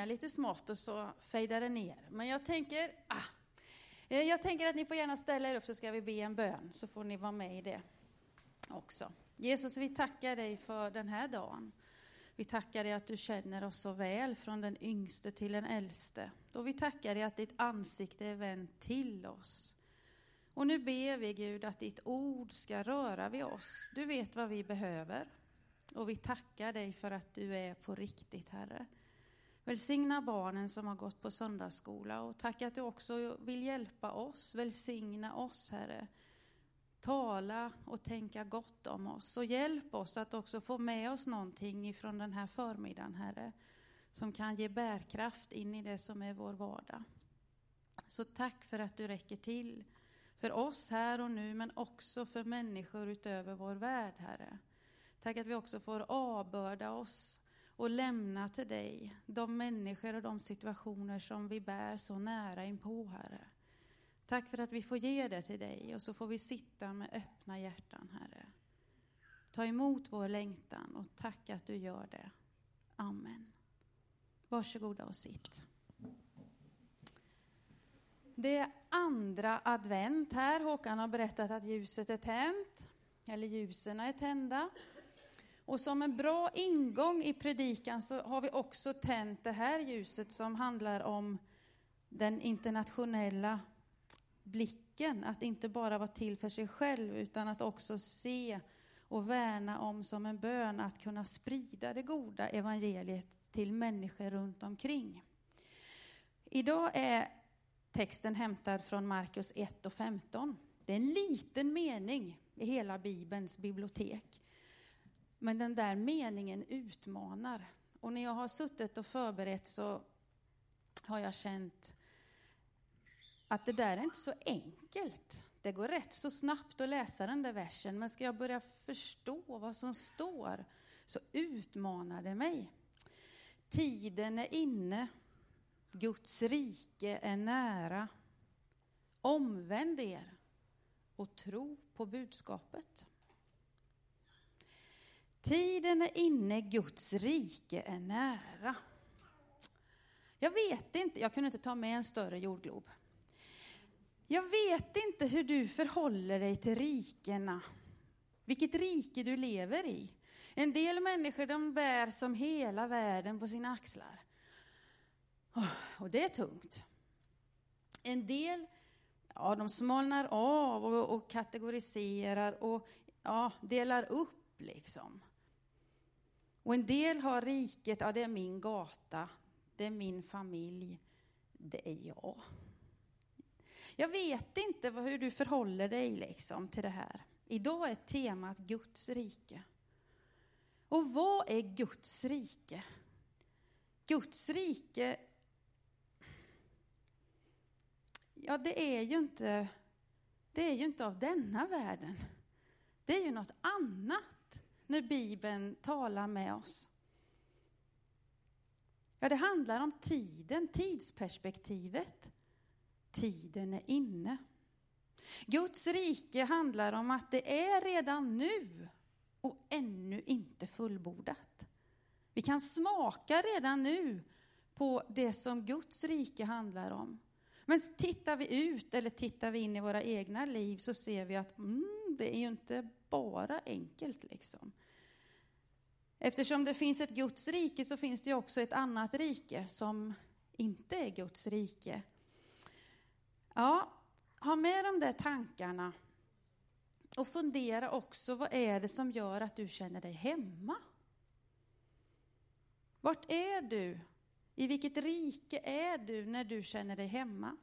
sjunga lite smått och så fejdar det ner. Men jag tänker, ah, eh, jag tänker att ni får gärna ställa er upp så ska vi be en bön, så får ni vara med i det också. Jesus, vi tackar dig för den här dagen. Vi tackar dig att du känner oss så väl, från den yngste till den äldste. Och vi tackar dig att ditt ansikte är vänt till oss. Och nu ber vi Gud att ditt ord ska röra vid oss. Du vet vad vi behöver. Och vi tackar dig för att du är på riktigt, Herre. Välsigna barnen som har gått på söndagsskola och tack att du också vill hjälpa oss. Välsigna oss, Herre. Tala och tänka gott om oss och hjälp oss att också få med oss någonting ifrån den här förmiddagen, Herre, som kan ge bärkraft in i det som är vår vardag. Så tack för att du räcker till för oss här och nu, men också för människor utöver vår värld, Herre. Tack att vi också får avbörda oss och lämna till dig de människor och de situationer som vi bär så nära inpå, Herre. Tack för att vi får ge det till dig och så får vi sitta med öppna hjärtan, Herre. Ta emot vår längtan och tack att du gör det. Amen. Varsågoda och sitt. Det är andra advent här. Håkan har berättat att ljuset är tänt, eller ljusen är tända. Och som en bra ingång i predikan så har vi också tänt det här ljuset som handlar om den internationella blicken. Att inte bara vara till för sig själv utan att också se och värna om som en bön att kunna sprida det goda evangeliet till människor runt omkring. Idag är texten hämtad från Markus 1 och 15. Det är en liten mening i hela Bibelns bibliotek. Men den där meningen utmanar. Och när jag har suttit och förberett så har jag känt att det där är inte så enkelt. Det går rätt så snabbt att läsa den där versen, men ska jag börja förstå vad som står så utmanar det mig. Tiden är inne, Guds rike är nära. Omvänd er och tro på budskapet. Tiden är inne, Guds rike är nära. Jag vet inte, jag kunde inte ta med en större jordglob. Jag vet inte hur du förhåller dig till rikena, vilket rike du lever i. En del människor de bär som hela världen på sina axlar. Och det är tungt. En del ja, de smalnar av och, och kategoriserar och ja, delar upp liksom. Och en del har riket, ja det är min gata, det är min familj, det är jag. Jag vet inte hur du förhåller dig liksom till det här. Idag är temat Guds rike. Och vad är Guds rike? Guds rike, ja det är ju inte, det är ju inte av denna världen. Det är ju något annat när Bibeln talar med oss. Ja, det handlar om tiden, tidsperspektivet. Tiden är inne. Guds rike handlar om att det är redan nu och ännu inte fullbordat. Vi kan smaka redan nu på det som Guds rike handlar om. Men tittar vi ut eller tittar vi in i våra egna liv så ser vi att mm, det är ju inte bara enkelt liksom. Eftersom det finns ett Guds rike så finns det ju också ett annat rike som inte är Guds rike. Ja, ha med de där tankarna och fundera också, vad är det som gör att du känner dig hemma? Vart är du? I vilket rike är du när du känner dig hemma?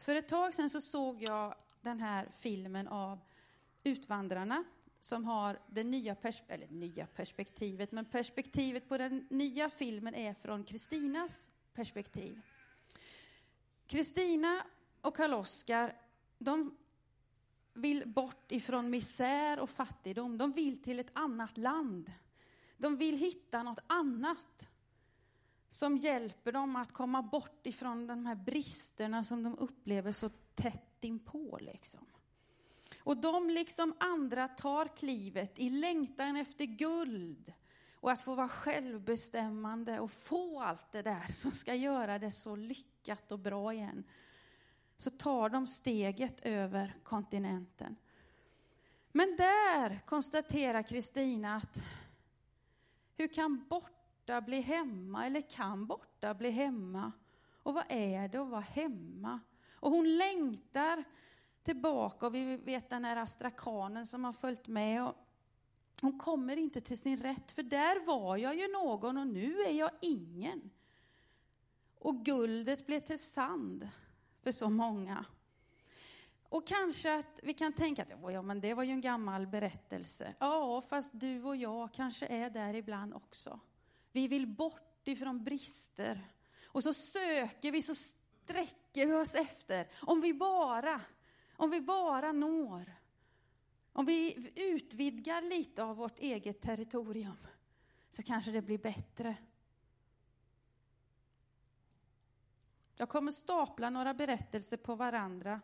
För ett tag sedan så såg jag den här filmen av Utvandrarna som har det nya, pers eller nya perspektivet, men perspektivet på den nya filmen är från Kristinas perspektiv. Kristina och Karl-Oskar, de vill bort ifrån misär och fattigdom. De vill till ett annat land. De vill hitta något annat som hjälper dem att komma bort ifrån de här bristerna som de upplever så tätt inpå. Liksom. Och de liksom andra tar klivet i längtan efter guld och att få vara självbestämmande och få allt det där som ska göra det så lyckat och bra igen. Så tar de steget över kontinenten. Men där konstaterar Kristina att hur kan borta bli hemma eller kan borta bli hemma? Och vad är det att vara hemma? Och hon längtar tillbaka och vi vet den här astrakanen som har följt med. Och hon kommer inte till sin rätt, för där var jag ju någon och nu är jag ingen. Och guldet blev till sand för så många. Och kanske att vi kan tänka att ja, men det var ju en gammal berättelse. Ja, fast du och jag kanske är där ibland också. Vi vill bort ifrån brister. Och så söker vi, så sträcker vi oss efter. Om vi bara, om vi bara når. Om vi utvidgar lite av vårt eget territorium så kanske det blir bättre. Jag kommer stapla några berättelser på varandra.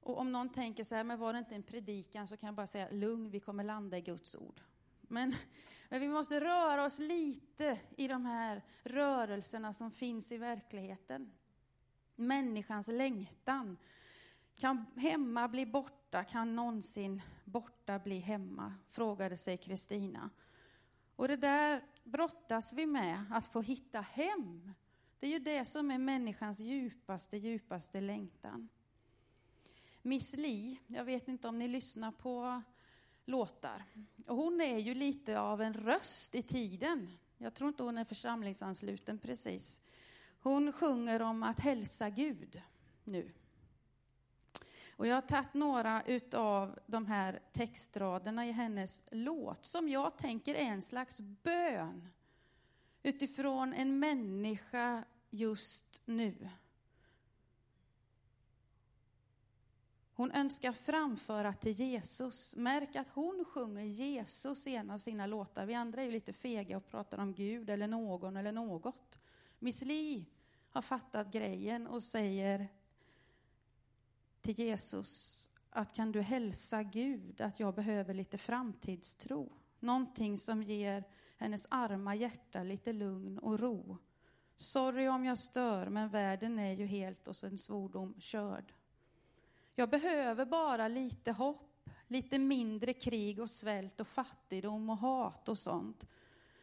Och om någon tänker så här, men var det inte en predikan så kan jag bara säga, lugn, vi kommer landa i Guds ord. Men, men vi måste röra oss lite i de här rörelserna som finns i verkligheten. Människans längtan. Kan hemma bli borta? Kan någonsin borta bli hemma? Frågade sig Kristina. Och det där brottas vi med, att få hitta hem. Det är ju det som är människans djupaste, djupaste längtan. Miss Li, jag vet inte om ni lyssnar på låtar. Och hon är ju lite av en röst i tiden. Jag tror inte hon är församlingsansluten precis. Hon sjunger om att hälsa Gud nu. Och jag har tagit några utav de här textraderna i hennes låt som jag tänker är en slags bön utifrån en människa just nu. Hon önskar framföra till Jesus. Märk att hon sjunger Jesus i en av sina låtar. Vi andra är ju lite fega och pratar om Gud eller någon eller något. Miss Li har fattat grejen och säger till Jesus att kan du hälsa Gud att jag behöver lite framtidstro. Någonting som ger hennes arma hjärta lite lugn och ro. Sorry om jag stör, men världen är ju helt och sin svordom körd. Jag behöver bara lite hopp, lite mindre krig och svält och fattigdom och hat och sånt.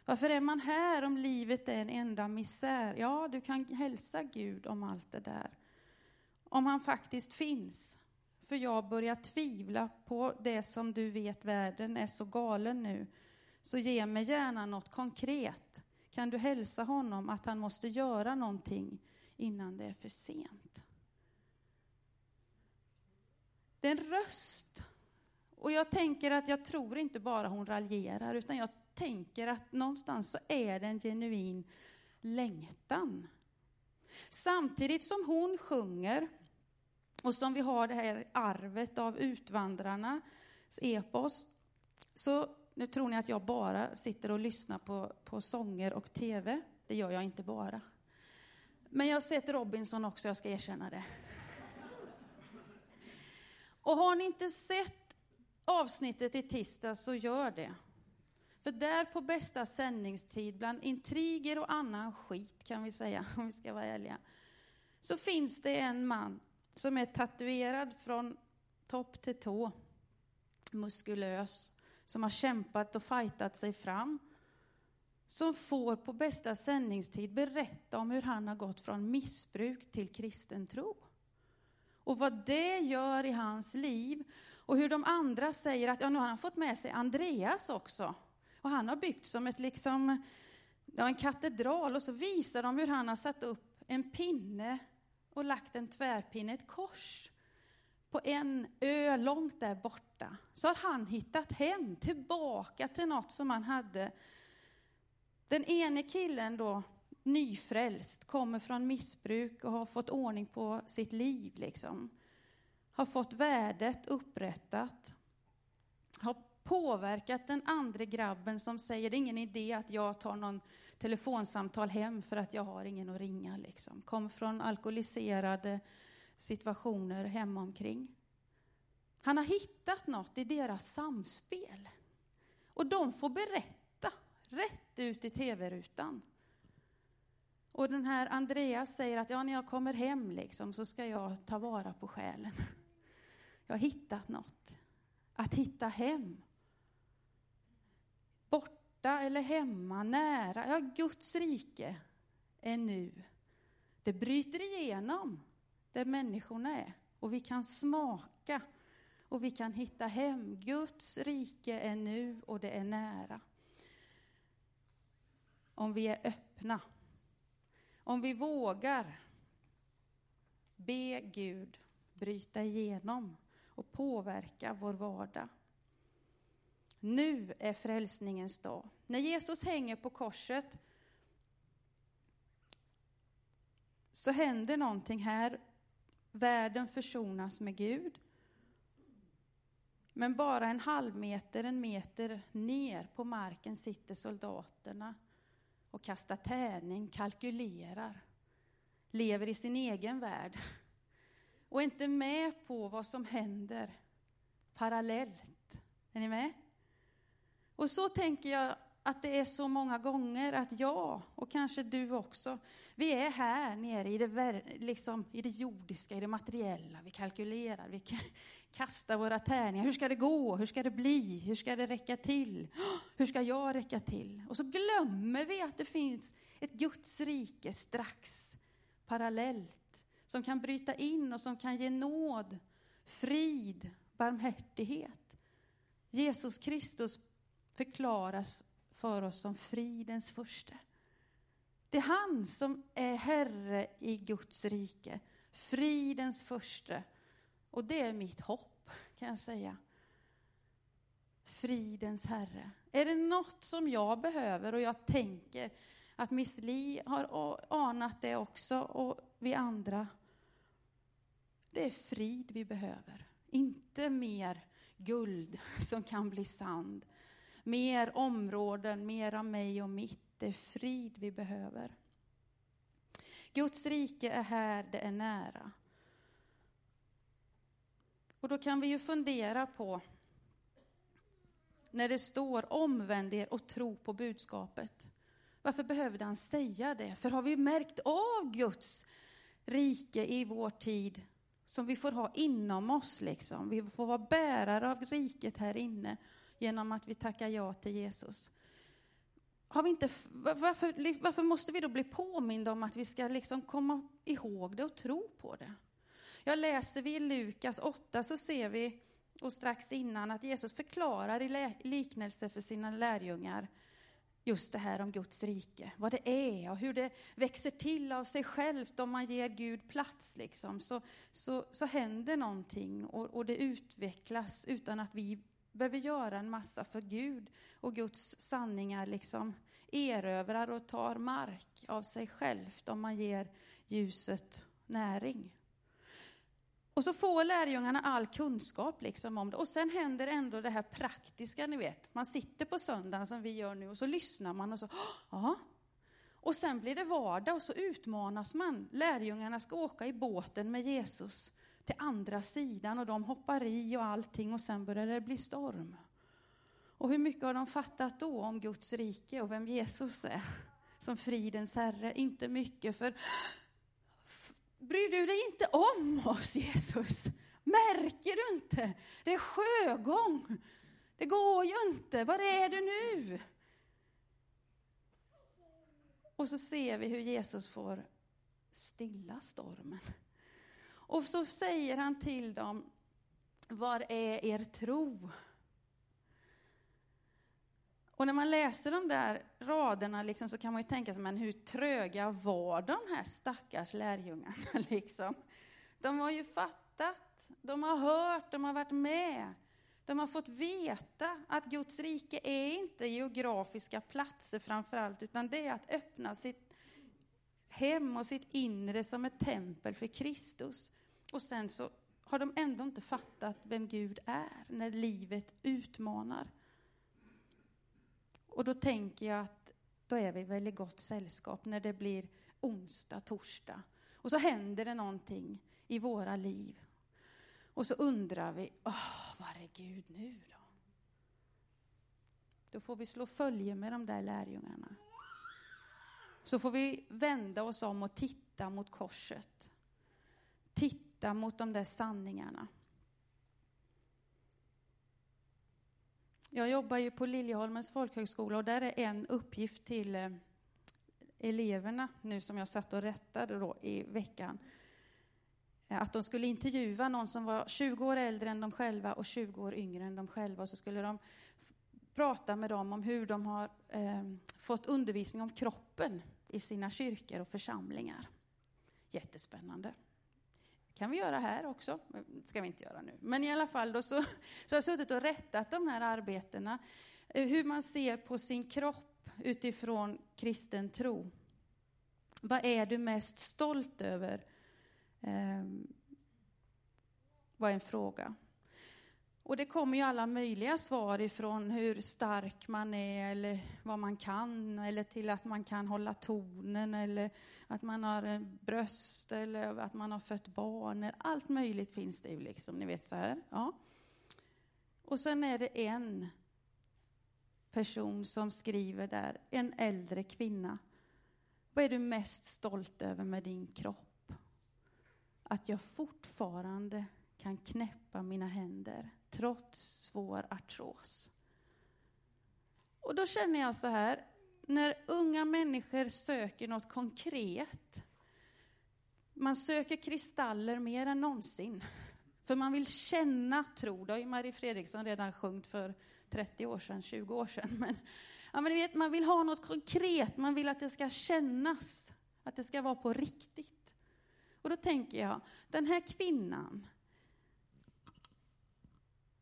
Varför är man här om livet är en enda misär? Ja, du kan hälsa Gud om allt det där. Om han faktiskt finns. För jag börjar tvivla på det som du vet, världen är så galen nu. Så ge mig gärna något konkret. Kan du hälsa honom att han måste göra någonting innan det är för sent? Det är en röst. Och jag tänker att jag tror inte bara hon raljerar, utan jag tänker att någonstans så är det en genuin längtan. Samtidigt som hon sjunger, och som vi har det här arvet av utvandrarnas epos, så nu tror ni att jag bara sitter och lyssnar på, på sånger och tv. Det gör jag inte bara. Men jag har sett Robinson också, jag ska erkänna det. Och har ni inte sett avsnittet i tisdag så gör det. För där på bästa sändningstid, bland intriger och annan skit kan vi säga, om vi ska vara ärliga, så finns det en man som är tatuerad från topp till tå, muskulös, som har kämpat och fightat sig fram, som får på bästa sändningstid berätta om hur han har gått från missbruk till kristen tro och vad det gör i hans liv. Och hur de andra säger att ja, nu har han fått med sig Andreas också. Och han har byggt som ett liksom, ja, en katedral och så visar de hur han har satt upp en pinne och lagt en tvärpinne, ett kors på en ö långt där borta. Så har han hittat hem, tillbaka till något som han hade. Den ene killen då, nyfrälst, kommer från missbruk och har fått ordning på sitt liv. Liksom. Har fått värdet upprättat. Påverkat den andra grabben som säger det är ingen idé att jag tar någon telefonsamtal hem för att jag har ingen att ringa. Liksom. Kom från alkoholiserade situationer hemma omkring. Han har hittat något i deras samspel. Och de får berätta rätt ut i tv-rutan. Och den här Andreas säger att ja, när jag kommer hem liksom, så ska jag ta vara på själen. Jag har hittat något. Att hitta hem. Borta eller hemma, nära. Ja, Guds rike är nu. Det bryter igenom där människorna är och vi kan smaka och vi kan hitta hem. Guds rike är nu och det är nära. Om vi är öppna. Om vi vågar be Gud bryta igenom och påverka vår vardag. Nu är frälsningens dag. När Jesus hänger på korset så händer någonting här. Världen försonas med Gud. Men bara en halv meter, en meter ner på marken sitter soldaterna och kastar tärning, kalkylerar, lever i sin egen värld och är inte med på vad som händer parallellt. Är ni med? Och så tänker jag att det är så många gånger att jag, och kanske du också, vi är här nere i det, liksom, i det jordiska, i det materiella. Vi kalkylerar, vi kastar våra tärningar. Hur ska det gå? Hur ska det bli? Hur ska det räcka till? Hur ska jag räcka till? Och så glömmer vi att det finns ett Guds rike strax parallellt som kan bryta in och som kan ge nåd, frid, barmhärtighet. Jesus Kristus förklaras för oss som fridens första. Det är han som är Herre i Guds rike, fridens första. Och det är mitt hopp, kan jag säga. Fridens Herre. Är det något som jag behöver och jag tänker att Miss Li har anat det också och vi andra. Det är frid vi behöver, inte mer guld som kan bli sand. Mer områden, mer av mig och mitt. Det är frid vi behöver. Guds rike är här, det är nära. Och då kan vi ju fundera på när det står omvänd er och tro på budskapet. Varför behövde han säga det? För har vi märkt av Guds rike i vår tid som vi får ha inom oss liksom. Vi får vara bärare av riket här inne genom att vi tackar ja till Jesus. Har vi inte, varför, varför måste vi då bli påminda om att vi ska liksom komma ihåg det och tro på det? Jag läser vi i Lukas 8 så ser vi, och strax innan, att Jesus förklarar i liknelse för sina lärjungar just det här om Guds rike, vad det är och hur det växer till av sig självt om man ger Gud plats. Liksom. Så, så, så händer någonting och, och det utvecklas utan att vi behöver göra en massa för Gud och Guds sanningar liksom erövrar och tar mark av sig självt om man ger ljuset näring. Och så får lärjungarna all kunskap liksom om det. Och sen händer ändå det här praktiska, ni vet. Man sitter på söndagen som vi gör nu och så lyssnar man och så, ja. Och sen blir det vardag och så utmanas man. Lärjungarna ska åka i båten med Jesus till andra sidan och de hoppar i och allting och sen börjar det bli storm. Och hur mycket har de fattat då om Guds rike och vem Jesus är som fridens Herre? Inte mycket, för bryr du dig inte om oss Jesus? Märker du inte? Det är sjögång. Det går ju inte. Var är du nu? Och så ser vi hur Jesus får stilla stormen. Och så säger han till dem, var är er tro? Och när man läser de där raderna liksom, så kan man ju tänka sig, men hur tröga var de här stackars lärjungarna? Liksom? De har ju fattat, de har hört, de har varit med. De har fått veta att Guds rike är inte geografiska platser framför allt, utan det är att öppna sitt hem och sitt inre som ett tempel för Kristus. Och sen så har de ändå inte fattat vem Gud är när livet utmanar. Och då tänker jag att då är vi väl i gott sällskap när det blir onsdag, torsdag. Och så händer det någonting i våra liv. Och så undrar vi, åh, var är Gud nu då? då får vi slå följe med de där lärjungarna. Så får vi vända oss om och titta mot korset. Titta mot de där sanningarna. Jag jobbar ju på Liljeholmens folkhögskola och där är en uppgift till eh, eleverna nu som jag satt och rättade då i veckan. Eh, att de skulle intervjua någon som var 20 år äldre än de själva och 20 år yngre än de själva. Och så skulle de prata med dem om hur de har eh, fått undervisning om kroppen i sina kyrkor och församlingar. Jättespännande kan vi göra här också, det ska vi inte göra nu. Men i alla fall då så, så har jag suttit och rättat de här arbetena. Eh, hur man ser på sin kropp utifrån kristen tro. Vad är du mest stolt över? Eh, var en fråga. Och det kommer ju alla möjliga svar ifrån hur stark man är eller vad man kan eller till att man kan hålla tonen eller att man har bröst eller att man har fött barn. Allt möjligt finns det ju liksom, ni vet så här. Ja. Och sen är det en person som skriver där, en äldre kvinna. Vad är du mest stolt över med din kropp? Att jag fortfarande kan knäppa mina händer trots svår artros. Och då känner jag så här, när unga människor söker något konkret, man söker kristaller mer än någonsin. För man vill känna tro. Det har ju Marie Fredriksson redan sjungit för 30 år sedan, 20 år sedan. Men, ja, men vet, man vill ha något konkret, man vill att det ska kännas, att det ska vara på riktigt. Och då tänker jag, den här kvinnan,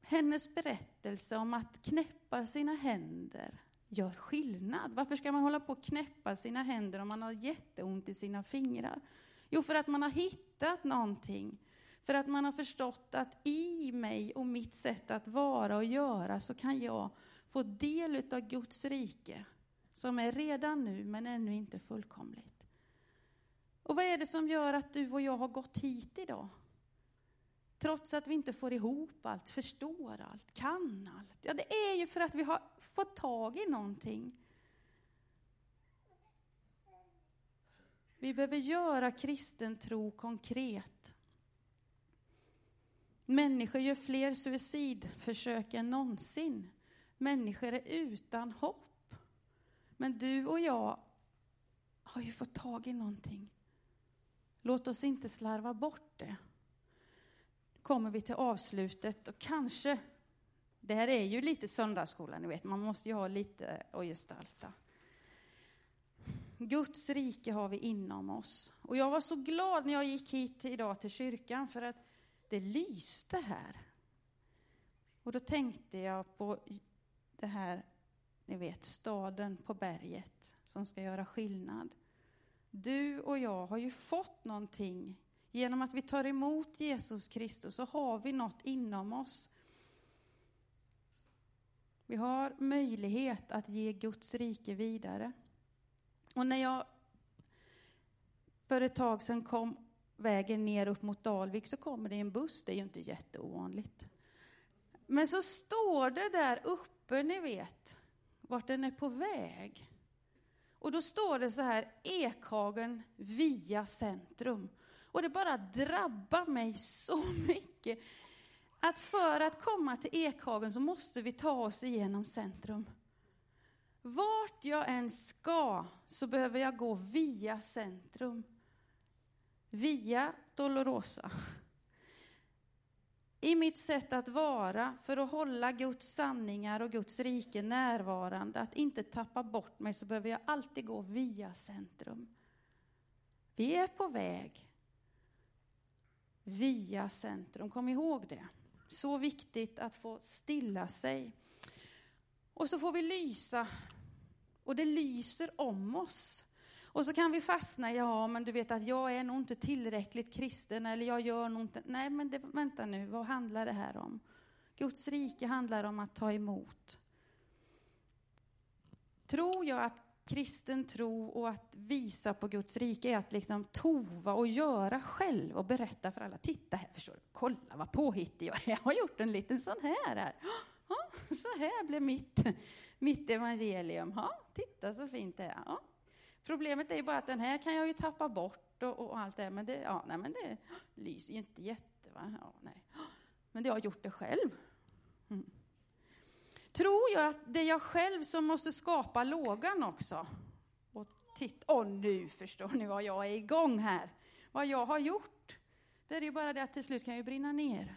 hennes berättelse om att knäppa sina händer gör skillnad. Varför ska man hålla på att knäppa sina händer om man har jätteont i sina fingrar? Jo, för att man har hittat någonting. För att man har förstått att i mig och mitt sätt att vara och göra så kan jag få del av Guds rike som är redan nu men ännu inte fullkomligt. Och vad är det som gör att du och jag har gått hit idag? Trots att vi inte får ihop allt, förstår allt, kan allt. Ja, det är ju för att vi har fått tag i någonting. Vi behöver göra kristen tro konkret. Människor gör fler suicidförsök än någonsin. Människor är utan hopp. Men du och jag har ju fått tag i någonting. Låt oss inte slarva bort det kommer vi till avslutet och kanske, det här är ju lite söndagsskola, ni vet, man måste ju ha lite att gestalta. Guds rike har vi inom oss. Och jag var så glad när jag gick hit idag till kyrkan för att det lyste här. Och då tänkte jag på det här, ni vet, staden på berget som ska göra skillnad. Du och jag har ju fått någonting Genom att vi tar emot Jesus Kristus så har vi något inom oss. Vi har möjlighet att ge Guds rike vidare. Och när jag för ett tag sedan kom vägen ner upp mot Dalvik så kommer det en buss, det är ju inte jätteovanligt. Men så står det där uppe, ni vet, vart den är på väg. Och då står det så här, Ekhagen via centrum. Och det bara drabbar mig så mycket. Att för att komma till Ekhagen så måste vi ta oss igenom centrum. Vart jag än ska så behöver jag gå via centrum. Via Dolorosa. I mitt sätt att vara för att hålla Guds sanningar och Guds rike närvarande, att inte tappa bort mig, så behöver jag alltid gå via centrum. Vi är på väg via centrum. Kom ihåg det. Så viktigt att få stilla sig. Och så får vi lysa. Och det lyser om oss. Och så kan vi fastna i, ja men du vet att jag är nog inte tillräckligt kristen eller jag gör nog inte, nej men det, vänta nu, vad handlar det här om? Guds rike handlar om att ta emot. Tror jag att kristen tro och att visa på Guds rike är att liksom tova och göra själv och berätta för alla. Titta här, förstår du? Kolla vad påhittig jag är. Jag har gjort en liten sån här. här. så här blev mitt, mitt evangelium. Ja, titta så fint det är. Ja. Problemet är ju bara att den här kan jag ju tappa bort och, och allt det, men det, ja, nej, men det lyser ju inte jätte... Va? Ja, nej. Men det har gjort det själv. Mm. Tror jag att det är jag själv som måste skapa lågan också? Och titta, och nu förstår ni vad jag är igång här. Vad jag har gjort. Det är ju bara det att till slut kan jag brinna ner.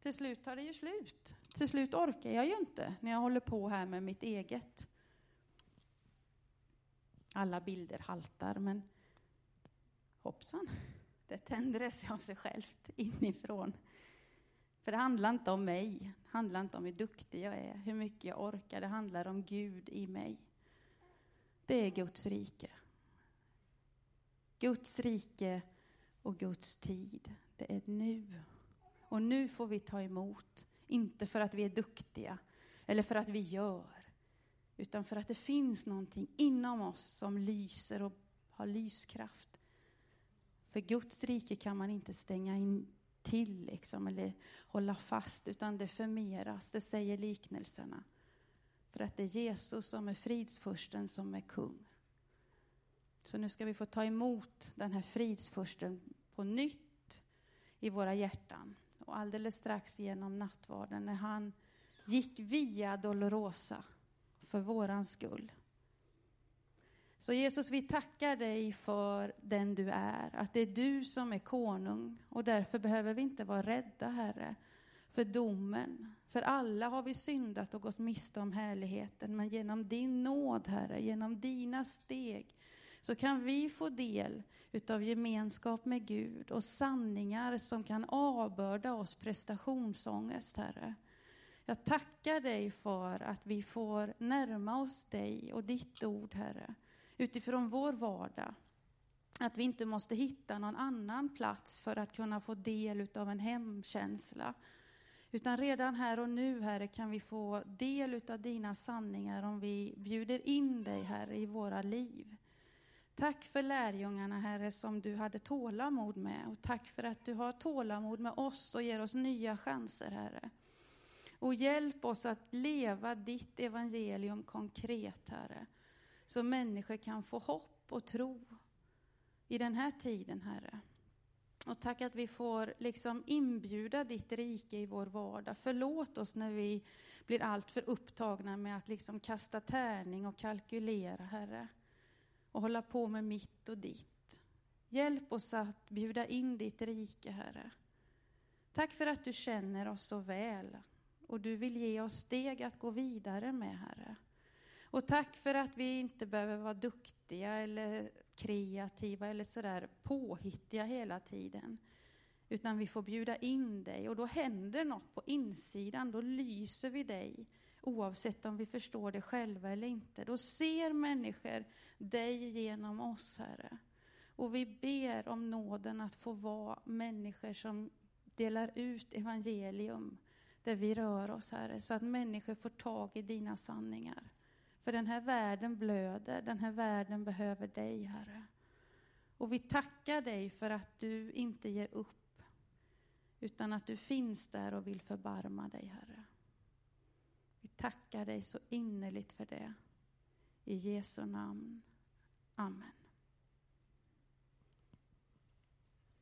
Till slut tar det ju slut. Till slut orkar jag ju inte när jag håller på här med mitt eget. Alla bilder haltar, men hoppsan, det tänder sig av sig självt inifrån. För det handlar inte om mig, handlar inte om hur duktig jag är, hur mycket jag orkar, det handlar om Gud i mig. Det är Guds rike. Guds rike och Guds tid, det är nu. Och nu får vi ta emot, inte för att vi är duktiga eller för att vi gör, utan för att det finns någonting inom oss som lyser och har lyskraft. För Guds rike kan man inte stänga in till liksom, eller hålla fast, utan det förmeras, det säger liknelserna. För att det är Jesus som är fridsfursten som är kung. Så nu ska vi få ta emot den här fridsfursten på nytt i våra hjärtan. Och alldeles strax genom nattvarden när han gick via Dolorosa för våran skull. Så Jesus, vi tackar dig för den du är, att det är du som är konung och därför behöver vi inte vara rädda, Herre, för domen. För alla har vi syndat och gått miste om härligheten, men genom din nåd, Herre, genom dina steg, så kan vi få del utav gemenskap med Gud och sanningar som kan avbörda oss prestationsångest, Herre. Jag tackar dig för att vi får närma oss dig och ditt ord, Herre, utifrån vår vardag. Att vi inte måste hitta någon annan plats för att kunna få del utav en hemkänsla. Utan redan här och nu, Herre, kan vi få del utav dina sanningar om vi bjuder in dig, Herre, i våra liv. Tack för lärjungarna, Herre, som du hade tålamod med. Och tack för att du har tålamod med oss och ger oss nya chanser, Herre. Och hjälp oss att leva ditt evangelium konkret, Herre. Så människor kan få hopp och tro i den här tiden, Herre. Och tack att vi får liksom inbjuda ditt rike i vår vardag. Förlåt oss när vi blir alltför upptagna med att liksom kasta tärning och kalkylera, Herre. Och hålla på med mitt och ditt. Hjälp oss att bjuda in ditt rike, Herre. Tack för att du känner oss så väl och du vill ge oss steg att gå vidare med, Herre. Och tack för att vi inte behöver vara duktiga eller kreativa eller sådär påhittiga hela tiden. Utan vi får bjuda in dig och då händer något på insidan, då lyser vi dig oavsett om vi förstår det själva eller inte. Då ser människor dig genom oss, Herre. Och vi ber om nåden att få vara människor som delar ut evangelium där vi rör oss, Herre, så att människor får tag i dina sanningar. För den här världen blöder, den här världen behöver dig, Herre. Och vi tackar dig för att du inte ger upp, utan att du finns där och vill förbarma dig, Herre. Vi tackar dig så innerligt för det. I Jesu namn. Amen.